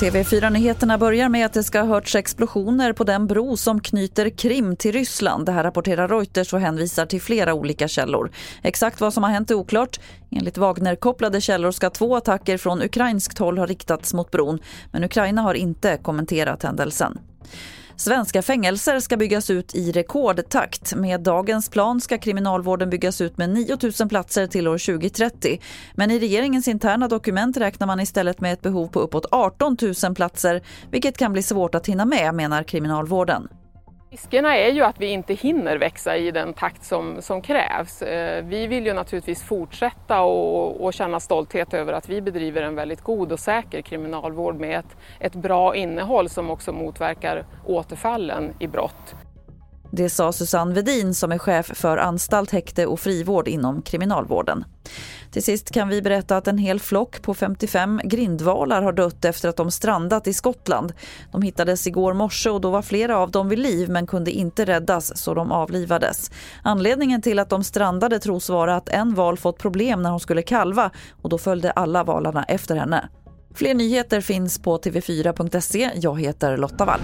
TV4-nyheterna börjar med att det ska ha hörts explosioner på den bro som knyter Krim till Ryssland. Det här rapporterar Reuters och hänvisar till flera olika källor. Exakt vad som har hänt är oklart. Enligt Wagner-kopplade källor ska två attacker från ukrainskt håll ha riktats mot bron men Ukraina har inte kommenterat händelsen. Svenska fängelser ska byggas ut i rekordtakt. Med dagens plan ska kriminalvården byggas ut med 9 000 platser till år 2030. Men i regeringens interna dokument räknar man istället med ett behov på uppåt 18 000 platser vilket kan bli svårt att hinna med, menar kriminalvården. Riskerna är ju att vi inte hinner växa i den takt som, som krävs. Eh, vi vill ju naturligtvis fortsätta och, och känna stolthet över att vi bedriver en väldigt god och säker kriminalvård med ett, ett bra innehåll som också motverkar återfallen i brott. Det sa Susanne Vedin som är chef för anstalt, häkte och frivård inom kriminalvården. Till sist kan vi berätta att en hel flock på 55 grindvalar har dött efter att de strandat i Skottland. De hittades igår morse och då var flera av dem vid liv men kunde inte räddas så de avlivades. Anledningen till att de strandade tros vara att en val fått problem när hon skulle kalva och då följde alla valarna efter henne. Fler nyheter finns på tv4.se. Jag heter Lotta Wall.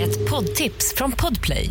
Ett poddtips från Podplay.